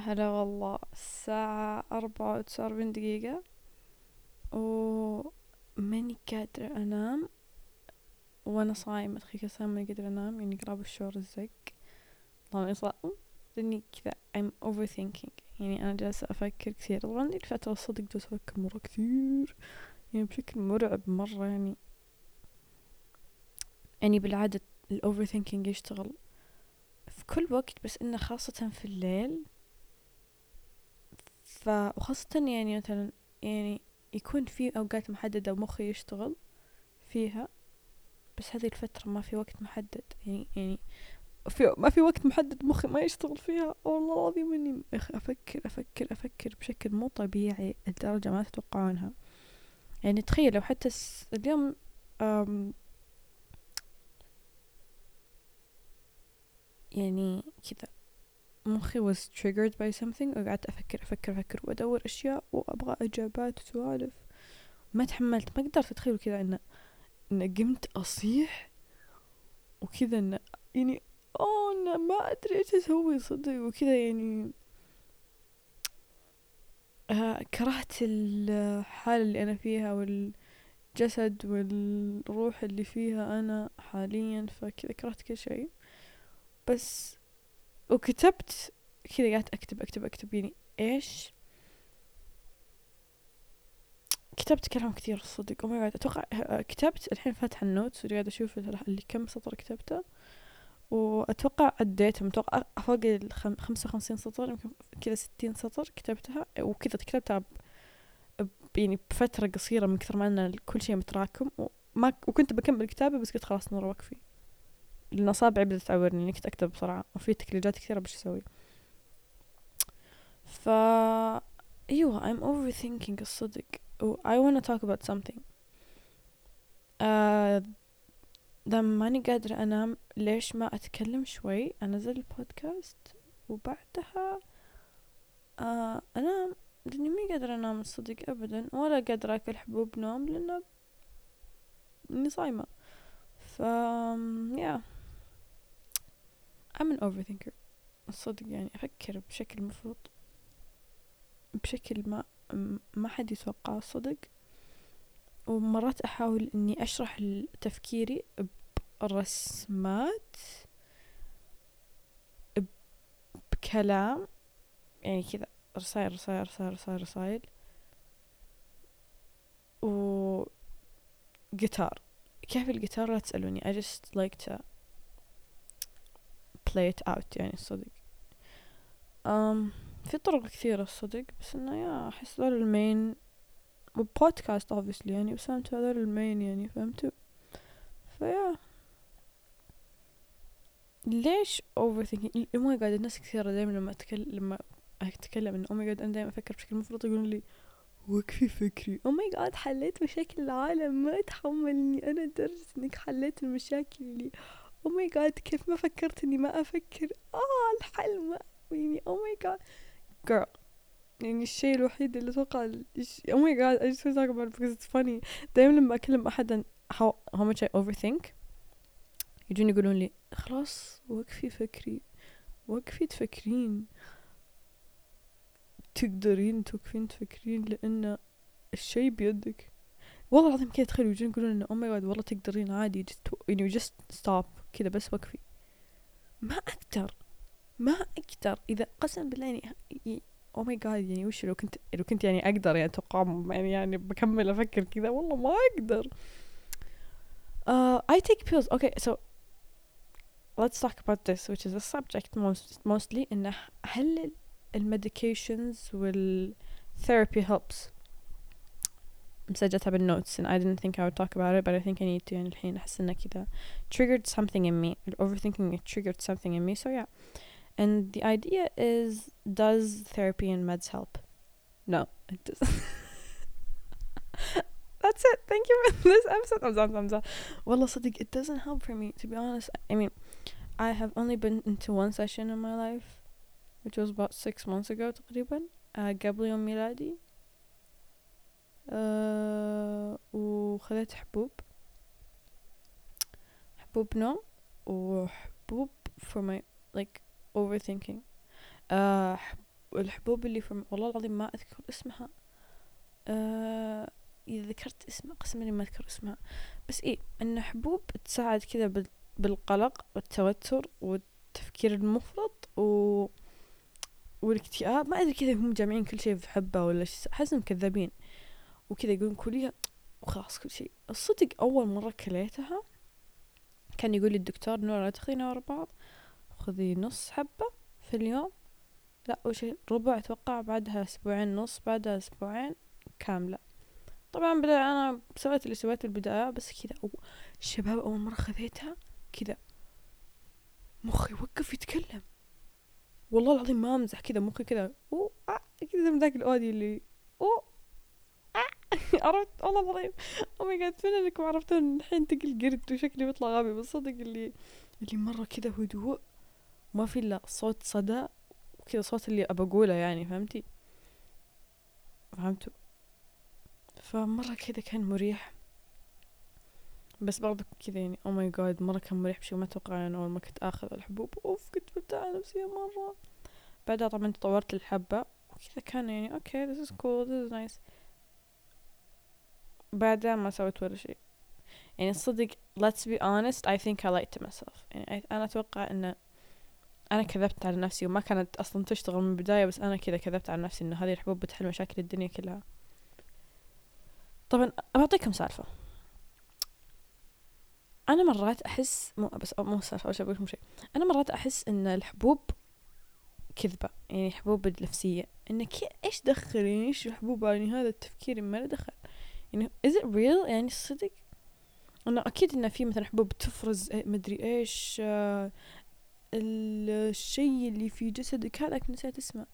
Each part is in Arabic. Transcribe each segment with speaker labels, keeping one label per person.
Speaker 1: هلا والله. الساعة أربعة وتسعة وأربعين دقيقة. وماني قادرة أنام. وأنا صايمة تخيل صايمة ماني قادرة أنام. يعني قراب الشعور الزق. طبعا صائم لأني كذا I'm overthinking. يعني أنا جالسة أفكر كثير. طبعا دي الفترة الصدق جالسة أفكر مرة كثير. يعني بشكل مرعب مرة يعني. يعني بالعادة الأوفر ثينكينج يشتغل في كل وقت بس إنه خاصة في الليل. ف وخاصة يعني مثلا يعني يكون في أوقات محددة ومخي يشتغل فيها بس هذه الفترة ما في وقت محدد. يعني يعني في ما في وقت محدد مخي ما يشتغل فيها. والله العظيم إني أفكر أفكر أفكر بشكل مو طبيعي لدرجة ما تتوقعونها يعني تخيلوا حتى اليوم يعني كذا مخي was triggered by something وقعدت أفكر أفكر أفكر وأدور أشياء وأبغى إجابات وسوالف. ما تحملت ما قدرت أتخيل كذا إنه إنه قمت أصيح وكذا إنه يعني أوه أنا ما أدري إيش أسوي صدق. وكذا يعني آه كرهت الحالة اللي أنا فيها والجسد والروح اللي فيها أنا حاليا فكذا كرهت كل شيء. بس وكتبت كذا قعدت أكتب أكتب أكتب يعني إيش؟ كتبت كلام كثير الصدق oh my أتوقع كتبت الحين فاتحه ال notes وقاعدة أشوف اللي كم سطر كتبته. وأتوقع عديتهم أتوقع فوق الخمسة وخمسين سطر يمكن كذا ستين سطر كتبتها. وكذا كتبتها. يعني بفترة قصيرة من كثر ما إن كل شيء متراكم. وما وكنت بكمل كتابة بس قلت خلاص نور وقفي. لأن أصابعي بدأت تعورني إني كنت أكتب بسرعة وفي تكليجات كثيرة بش أسوي. ف أيوة I'm overthinking الصدق و I wanna talk about something. uh, لما ماني قادرة أنام ليش ما أتكلم شوي؟ أنزل البودكاست وبعدها uh, أنام. لأني مي قادرة أنام الصدق أبدا ولا قادرة أكل حبوب نوم لأنه إني صايمة. ف yeah. I'm an overthinker. الصدق يعني أفكر بشكل مفروض. بشكل ما ما حد يتوقعه الصدق. ومرات أحاول إني أشرح تفكيري برسمات بكلام يعني كذا رسائل رسائل رسائل رسائل رسائل و جيتار كيف الجيتار؟ لا تسألوني. I just like to it out يعني الصدق. um, في طرق كثيرة الصدق بس إنه يا أحس هذول المين وبودكاست obviously يعني بس انتو هذول المين يعني فهمتوا فيا. ليش overthinking oh my God الناس كثيرة دائما لما اتكلم لما أتكلم إنه oh my God أنا دائما أفكر بشكل مفرط يقولون لي وقفي فكري. oh my God حليت مشاكل العالم ما تحملني أنا لدرجة إنك حليت المشاكل اللي oh my God كيف ما فكرت اني ما أفكر. آه الحل ما يعني oh my God girl يعني الشيء الوحيد اللي أتوقع oh my God I just talk about it because it's funny. دايما لما أكلم أحد how, how much I overthink يجون يقولون لي خلاص وقفي فكري. وقفي تفكرين. تقدرين توقفين تفكرين لأن الشيء بيدك. والله العظيم كذا تخيل يجون يقولون انه oh my God والله تقدرين عادي just you just stop. كذا بس وقفي. ما أقدر ما أقدر. إذا قسم بالله يعني oh my God يعني وش لو كنت لو كنت يعني أقدر يعني أتوقع يعني يعني بكمل أفكر كذا والله ما أقدر. uh, I take pills. Okay so let's talk about this which is a subject most mostly إنه هل المedications والثيرابي helps. مسجلتها بالنوتس and I didn't think I would talk about it but I think I need to يعني الحين أحس إنه كذا triggered something in me overthinking it triggered something in me so yeah and the idea is does therapy and meds help no it doesn't that's it thank you for this episode I'm done, I'm done. Well, صدق it doesn't help for me to be honest I mean I have only been into one session in my life which was about six months ago تقريبا uh, قبل يوم ميلادي uh, وخذت حبوب. حبوب نوم وحبوب for my like overthinking. uh, والحبوب اللي في والله العظيم ما أذكر اسمها. آه إذا ذكرت اسمها قسما ما أذكر اسمها. بس إيه إن حبوب تساعد كذا بالقلق والتوتر والتفكير المفرط و والاكتئاب. ما أدري كذا هم جامعين كل شيء في حبة ولا أحسهم كذابين وكذا يقولون كليها وخلاص كل شيء. الصدق أول مرة كليتها كان يقول لي الدكتور نورا لا تاخذينها ورا بعض خذي نص حبة في اليوم. لا وش ربع أتوقع بعدها أسبوعين نص بعدها أسبوعين كاملة. طبعا بدأ أنا سويت اللي سويته البداية بس كذا الشباب أول مرة خذيتها كذا. مخي وقف يتكلم. والله العظيم ما أمزح كذا مخي كذا اوه آه كذا من ذاك ال audio اللي آه عرفت والله العظيم. oh my God فين أنكم؟ عرفتون الحين تقل قرد وشكلي بيطلع غبي بس صدق اللي اللي مرة كذا هدوء ما في إلا صوت صدى وكذا صوت اللي أبى أقوله يعني فهمتي؟ فهمتوا؟ فمرة كذا كان مريح. بس برضه كذا يعني oh my God مرة كان مريح بشي ما أتوقع يعني أول ما كنت آخذ الحبوب. أوف كنت مرتاحة نفسيا مرة. بعدها طبعا تطورت الحبة وكذا كان يعني okay this is cool this is nice. بعدها ما سويت ولا شيء. يعني الصدق let's be honest I think I lied to myself. يعني أنا أتوقع أن أنا كذبت على نفسي وما كانت أصلا تشتغل من البداية بس أنا كذا كذبت على نفسي إن هذه الحبوب بتحل مشاكل الدنيا كلها. طبعا بعطيكم سالفة. أنا مرات أحس مو بس مو سالفة أول شيء بقول شيء. أنا مرات أحس إن الحبوب كذبة يعني حبوب النفسية. إنك إيش دخل؟ يعني إيش الحبوب؟ يعني هذا التفكير ما له دخل. يعني is it real? يعني صدق؟ أنا أكيد إن في مثلا حبوب تفرز مدري إيش آه الشيء اللي في جسدك هذاك نسيت اسمه.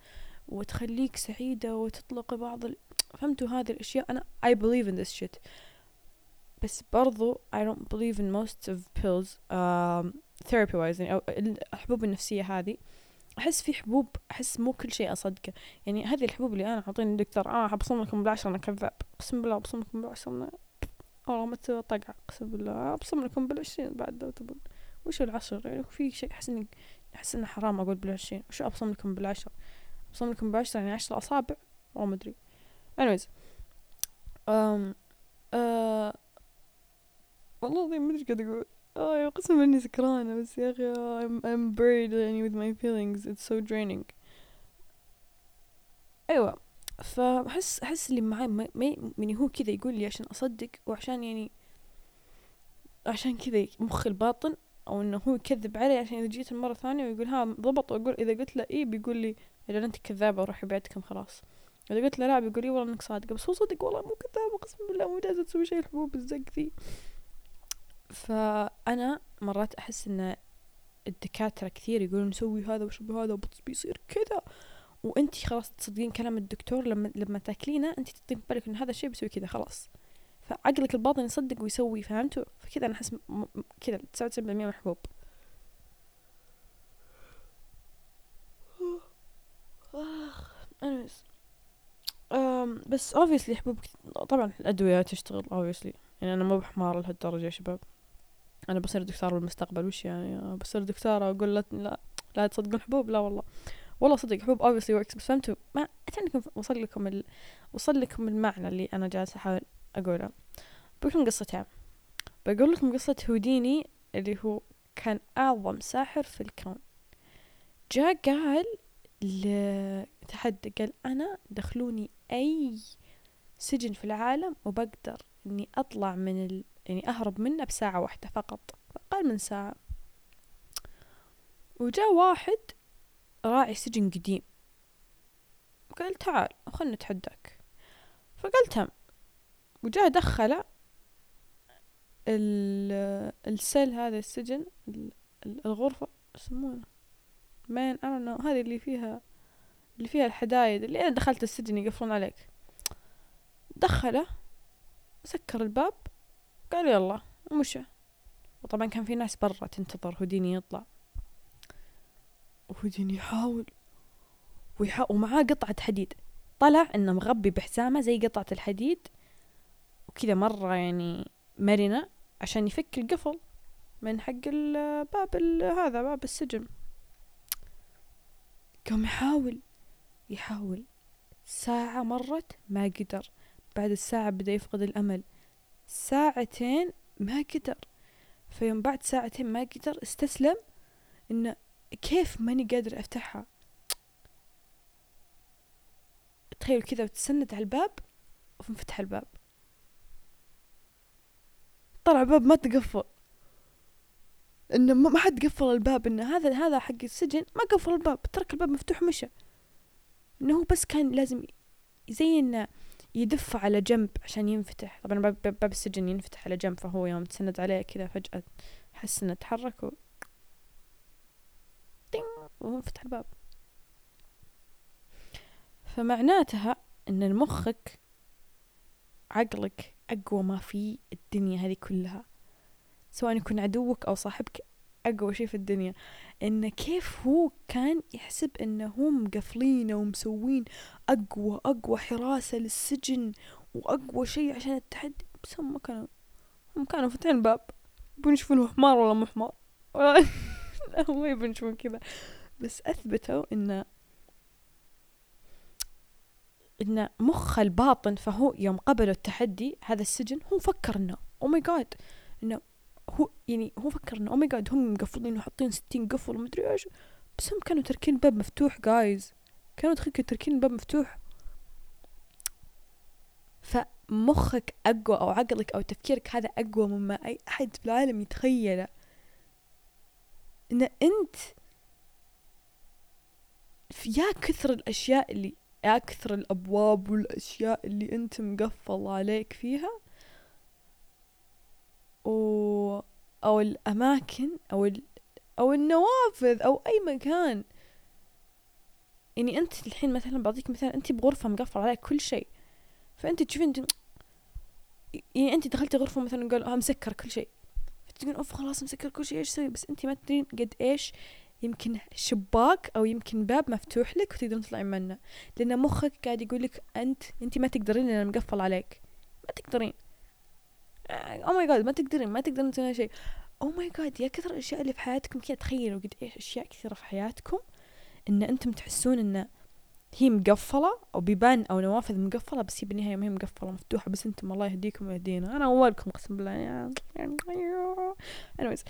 Speaker 1: وتخليك سعيدة وتطلق بعض ال... فهمتوا هذه الأشياء؟ أنا I believe in this shit. بس برضو I don't believe in most of pills um, therapy wise يعني أو الحبوب النفسية هذه. أحس في حبوب أحس مو كل شيء أصدقه. يعني هذه الحبوب اللي أنا أعطيني الدكتور آه أبصم لكم بالعشرة أنا كذاب. أقسم بالله أبصم لكم بالعشرة أنا والله ما طقع أقسم بالله أبصم لكم بالعشرين بعد لو تبون. وش العشر؟ يعني في شيء أحس إني أحس إنه حرام أقول بالعشرين. وش أبصم لكم بالعشرة؟ أبصم لكم بالعشرة يعني عشر أصابع؟ ما أدري. Anyways um, uh, والله ما أدري قاعد أقول. آه قسما إني سكرانة بس يا أخي I'm, I'm buried يعني with my feelings. It's so draining. أيوه فأحس أحس اللي معي ما يعني هو كذا يقول لي عشان أصدق وعشان يعني عشان كذا مخ الباطن أو إنه هو يكذب علي عشان إذا جيت المرة ثانية ويقول ها ضبط وأقول إذا قلت له إيه بيقول لي إذا أنت كذابة روحي بعدكم خلاص. إذا قلت له لا بيقول لي والله إنك صادقة بس هو صدق والله مو كذاب قسم بالله مو جالسة تسوي شيء الحبوب الزق ذي. فأنا مرات أحس إن الدكاترة كثير يقولون سوي هذا وشوفي هذا بيصير كذا. وانتي خلاص تصدقين كلام الدكتور لما لما تاكلينه انتي تحطين في بالك إن هذا الشيء بيسوي كذا خلاص. فعقلك الباطن يصدق ويسوي فهمتوا؟ فكذا أنا أحس كذا 99% من الحبوب anyways. Um, بس obviously حبوب طبعا الأدوية تشتغل obviously. يعني أنا مو بحمار لهالدرجة يا شباب. أنا بصير دكتور بالمستقبل وش يعني؟ بصير دكتورة أقول لا لا, لا تصدقون حبوب؟ لا والله. والله صدق حبوب obviously works. بس فهمتوا؟ ما اتمنى وصل لكم ال... وصل لكم المعنى اللي أنا جالسة أحاول أقوله. بقول قصتين. بقول لكم قصة هوديني اللي هو كان أعظم ساحر في الكون. جاء قال لتحدى قال أنا دخلوني أي سجن في العالم وبقدر إني أطلع من. يعني أهرب منه بساعة واحدة فقط أقل من ساعة. وجاء واحد راعي سجن قديم. قال تعال خلنا نتحداك. فقلت هم وجاء دخله السل هذا السجن الغرفة يسمونه. مين؟ أنا هذه اللي فيها اللي فيها الحدايد اللي أنا دخلت السجن يقفلون عليك. دخله سكر الباب قال يلا ومشى. وطبعا كان في ناس برا تنتظر هوديني يطلع. وهوديني يحاول. ويحاول ومعاه قطعة حديد. طلع إنه مغبي بحزامه زي قطعة الحديد. وكذا مرة يعني مرنة عشان يفك القفل من حق الباب هذا باب السجن. قام يحاول يحاول. ساعة مرت ما قدر. بعد الساعة بدأ يفقد الأمل. ساعتين ما قدر. فيوم بعد ساعتين ما قدر استسلم إنه كيف ماني قادر أفتحها؟ تخيل كذا وتسند على الباب وانفتح الباب. طلع باب ما تقفل. إنه ما حد قفل الباب إنه هذا هذا حق السجن ما قفل الباب ترك الباب مفتوح مشى إنه هو بس كان لازم زي انه يدف على جنب عشان ينفتح. طبعا باب, السجن ينفتح على جنب فهو يوم تسند عليه كذا فجأة حس إنه تحرك و فتح الباب. فمعناتها إن مخك عقلك أقوى ما في الدنيا هذه كلها سواء يكون عدوك أو صاحبك أقوى شيء في الدنيا انه كيف هو كان يحسب انه هم مقفلينه ومسوين أقوى أقوى حراسة للسجن وأقوى شيء عشان التحدي؟ بس هم كانوا هم كانوا فاتحين الباب يبون يشوفون حمار ولا مو حمار؟ لا ما يبون يشوفون كذا. بس أثبتوا انه إن مخ الباطن فهو يوم قبلوا التحدي هذا السجن هو فكر إنه أو ماي جاد إنه هو يعني هو فكر إنه أو ماي جاد هم مقفلين وحاطين ستين قفل ومدري إيش بس هم كانوا تركين الباب مفتوح جايز كانوا تركين الباب مفتوح. فمخك أقوى أو عقلك أو تفكيرك هذا أقوى مما أي أحد في العالم يتخيله. إن أنت يا كثر الأشياء اللي يا كثر الأبواب والأشياء اللي أنت مقفل عليك فيها و أو الأماكن أو ال... أو النوافذ أو أي مكان. يعني أنت الحين مثلا بعطيك مثال أنت بغرفة مقفل عليك كل شيء. فأنت تشوفين يعني أنت دخلتي غرفة مثلا قال آه مسكر كل شيء. فتقول أوف خلاص مسكر كل شيء إيش أسوي؟ بس أنت ما تدرين قد إيش يمكن شباك أو يمكن باب مفتوح لك وتقدرين تطلعين منه. لأن مخك قاعد يقول لك أنت أنت ما تقدرين لأن مقفل عليك. ما تقدرين. أو ماي جاد ما تقدرين ما تقدرين تسوين شيء oh my God يا كثر الأشياء اللي في حياتكم. كذا تخيلوا قد إيش أشياء كثيرة في حياتكم إن أنتم تحسون إن هي مقفلة أو بيبان أو نوافذ مقفلة بس هي بالنهاية ما هي مقفلة مفتوحة بس أنتم الله يهديكم ويهدينا. أنا أولكم قسم بالله. يعني anyways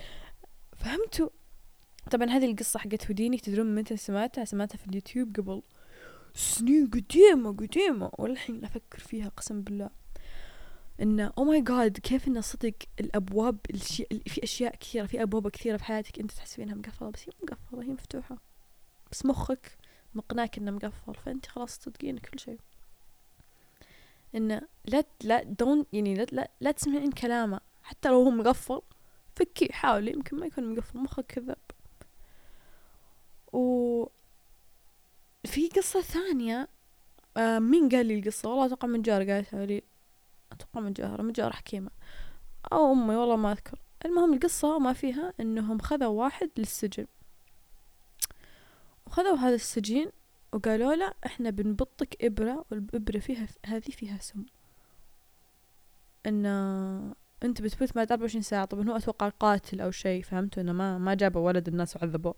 Speaker 1: فهمتوا؟ طبعا هذه القصة حقت هوديني تدرون متى سمعتها؟ سمعتها في اليوتيوب قبل سنين قديمة قديمة. والحين أفكر فيها قسم بالله. إنه أو ماي جاد كيف إنه صدق الأبواب الشي... في أشياء كثيرة في أبواب كثيرة في حياتك أنت تحسبينها مقفلة بس هي مقفلة هي مفتوحة. بس مخك مقناك إنه مقفل فأنت خلاص تصدقين كل شيء. إنه لا لا دون يعني لا لا, تسمعين كلامه. حتى لو هو مقفل فكي حاولي يمكن ما يكون مقفل مخك كذاب و في قصة ثانية آه مين قال لي القصة؟ والله أتوقع من جار قالتها لي. أتوقع من جار من جار حكيمة. أو أمي والله ما أذكر. المهم القصة ما فيها إنهم خذوا واحد للسجن. وخذوا هذا السجين وقالوا له إحنا بنبطك إبرة والإبرة فيها هذه فيها سم. إن أنت بتموت بعد أربعة وعشرين ساعة. طبعا هو أتوقع قاتل أو شيء فهمتوا إنه ما ما جابوا ولد الناس وعذبوه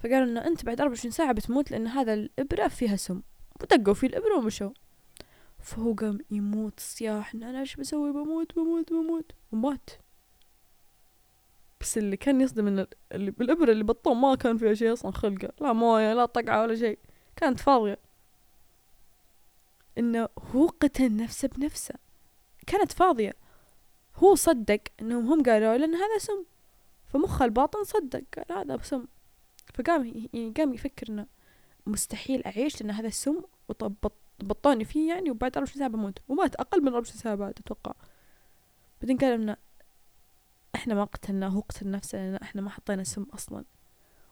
Speaker 1: فقالوا إنه أنت بعد أربعة وعشرين ساعة بتموت لأن هذا الإبرة فيها سم. ودقوا فيه الإبرة ومشوا. فهو قام يموت صياح إن أنا إيش بسوي؟ بموت بموت بموت. ومات. بس اللي كان يصدم إن اللي بالإبرة اللي بطوه ما كان فيها شيء أصلا خلقة. لا موية لا طقعة ولا شيء. كانت فاضية. إنه هو قتل نفسه بنفسه. كانت فاضية. هو صدق إنهم هم قالوا له إن هذا سم. فمخه الباطن صدق قال هذا سم. فقام يعني قام يفكر إنه مستحيل أعيش لأن هذا السم وبطوني فيه يعني وبعد 24 ساعة بموت. ومات أقل من 24 ساعة بعد أتوقع. بعدين قال انه إحنا ما قتلناه هو قتل نفسه لأن إحنا ما حطينا سم أصلا.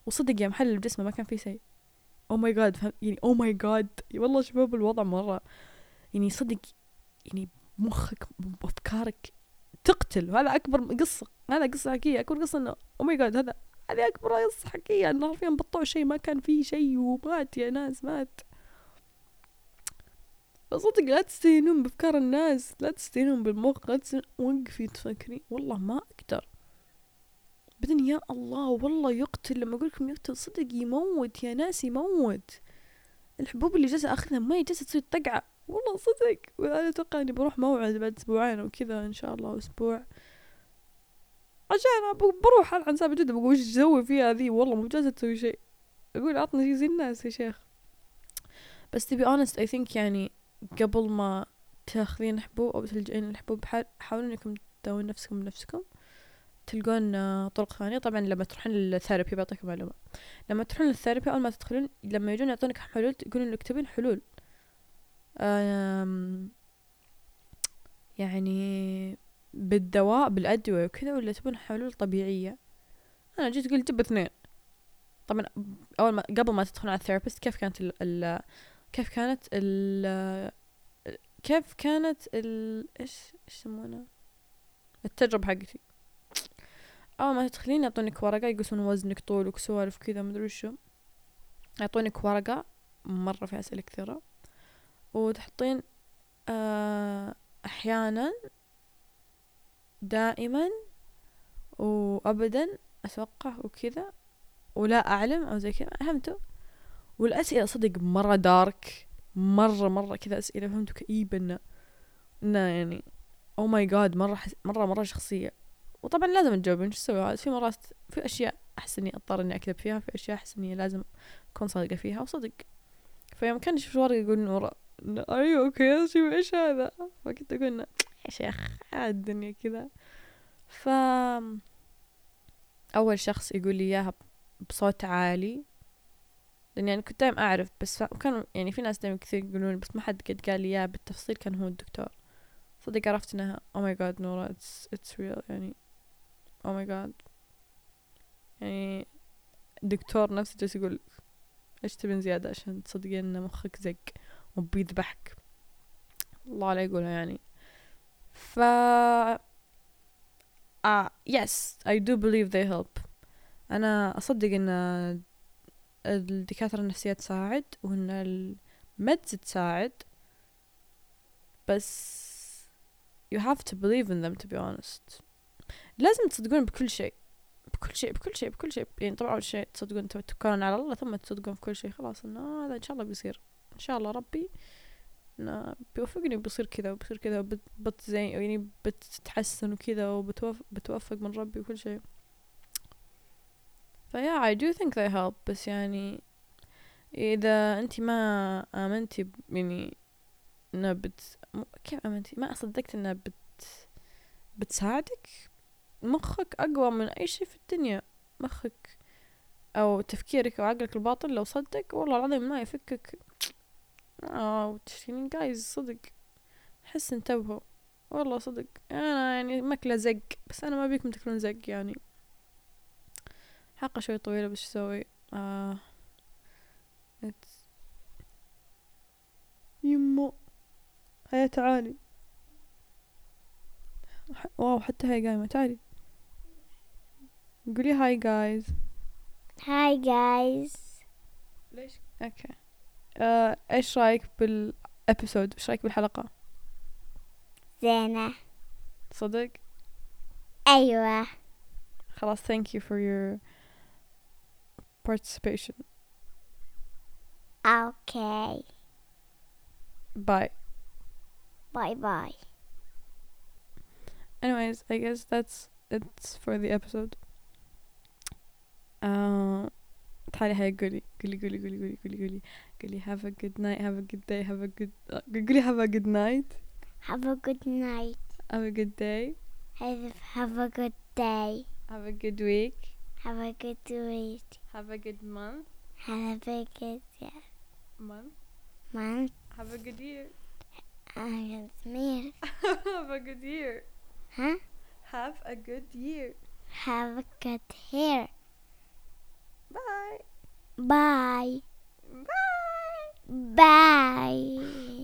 Speaker 1: وصدق يا محل بجسمه ما كان فيه شيء. oh my God يعني oh my God والله شباب الوضع مرة. يعني صدق يعني مخك وافكارك تقتل. وهذا أكبر قصة هذا قصة حقيقية أكبر قصة إنه أو ماي جاد هذا هذه أكبر قصة حقيقية إنه حرفيا بطوا شيء ما كان فيه شيء ومات يا ناس مات. صدق لا تستهينون بأفكار الناس لا تستهينون بالمخ لا تستهينون وقفي تفكري. والله ما أقدر. بعدين يا الله والله يقتل لما أقول لكم يقتل. صدق يموت يا ناس يموت. الحبوب اللي جالسة اخذها ما جالسة تصير طقعة والله صدق. وأنا أتوقع إني بروح موعد بعد أسبوعين وكذا إن شاء الله أسبوع. عشان بروح ألعن سالفة جدة بقول وش أسوي فيها ذي والله مو جالسة تسوي شيء. أقول عطني زي الناس يا شيخ. بس be honest I think يعني قبل ما تاخذين حبوب أو تلجئين الحبوب حا- حاولوا إنكم تداوين نفسكم بنفسكم. تلقون آه، طرق ثانية. طبعا لما تروحون للثيرابي بعطيكم معلومة. لما تروحون لل therapy أول ما تدخلون لما يجون يعطونك حلول يقولون لك تبين حلول. يعني بالدواء بالأدوية وكذا ولا تبون حلول طبيعية. أنا جيت قلت جيب اثنين. طبعا أول ما قبل ما تدخلون على ال therapist كيف كانت ال ال كيف كانت ال كيف كانت ال إيش إيش يسمونها التجربة حقتي. أول ما تدخلين يعطونك ورقة يقيسون وزنك طولك سوالف كذا مدري وشو. يعطونك ورقة مرة فيها أسئلة كثيرة. وتحطين آه أحيانا دائما وأبدا أتوقع وكذا. ولا أعلم أو زي كذا. فهمتوا والأسئلة صدق مرة دارك مرة مرة كذا أسئلة فهمتوا كئيبة إنه إنه يعني oh my God مرة. مرة مرة شخصية. وطبعا لازم تجاوبين. شو عاد في مرات في أشياء أحس إني أضطر إني أكذب فيها في أشياء أحس إني لازم أكون صادقة فيها وصدق. فيوم كان يشوف الورقة يقول إنه ورا إنه أيوة okay إيش هذا؟ فكنت أقول يا شيخ الدنيا كذا. ف أول شخص يقول لي إياها بصوت عالي. لأن يعني كنت دايم أعرف بس كانوا يعني في ناس دايما كثير يقولون بس ما حد قد قال لي إياها بالتفصيل كان هو الدكتور. صدق عرفت إنها oh my god نورا it's, it's real يعني oh my god. يعني الدكتور نفسه جالس يقول إيش تبين زيادة؟ عشان تصدقين إن مخك زق وبيذبحك الله لا يقولها يعني. ف آه yes I do believe they help. أنا أصدق إن الدكاترة النفسية تساعد وإن المدز تساعد بس you have to believe in them to be honest. لازم تصدقون بكل شيء بكل شيء بكل شيء بكل شيء. يعني طبعا أول شيء تصدقون توكلون على الله ثم تصدقون في كل شيء. خلاص إنه هذا إن شاء الله بيصير. إن شاء الله ربي إنه بيوفقني بيصير كذا وبيصير كذا وبتزين يعني بتتحسن وكذا وبتوفق بتوفق من ربي وكل شيء. فيا I do think they help بس يعني إذا أنت ما آمنتي يعني إنها بت كيف آمنتي ما صدقت إنها بت بتساعدك؟ مخك أقوى من أي شيء في الدنيا. مخك أو تفكيرك أو عقلك الباطن لو صدق والله العظيم ما يفكك. آه يعني جايز صدق. أحس انتبهوا والله صدق. أنا يعني ماكلة زق بس أنا ما بيكم تاكلون زق يعني. حلقة شوي طويلة بس شو أسوي؟ آه يمو هيا تعالي. واو حتى هي قايمة. تعالي. قولي
Speaker 2: Hi guys.
Speaker 1: ليش؟ okay. آه، إيش رأيك بال episode إيش رأيك بالحلقة؟
Speaker 2: زينة.
Speaker 1: صدق؟
Speaker 2: أيوة.
Speaker 1: خلاص thank you for your participation
Speaker 2: Okay.
Speaker 1: bye
Speaker 2: Bye bye.
Speaker 1: anyways I guess that's it's for the episode آه، تعالي هيا قولي قولي قولي قولي قولي قولي قولي قولي have a good night have a good day have a good آه، قولي have a good night
Speaker 2: Have a good night.
Speaker 1: have a good day
Speaker 2: Have, have a good day.
Speaker 1: have a good week
Speaker 2: have a good week.
Speaker 1: have a good month
Speaker 2: Have a good year.
Speaker 1: month
Speaker 2: month.
Speaker 1: have a good year have a good year
Speaker 2: Huh?
Speaker 1: have a good year
Speaker 2: Have a good hair.
Speaker 1: bye
Speaker 2: Bye.
Speaker 1: bye
Speaker 2: Bye.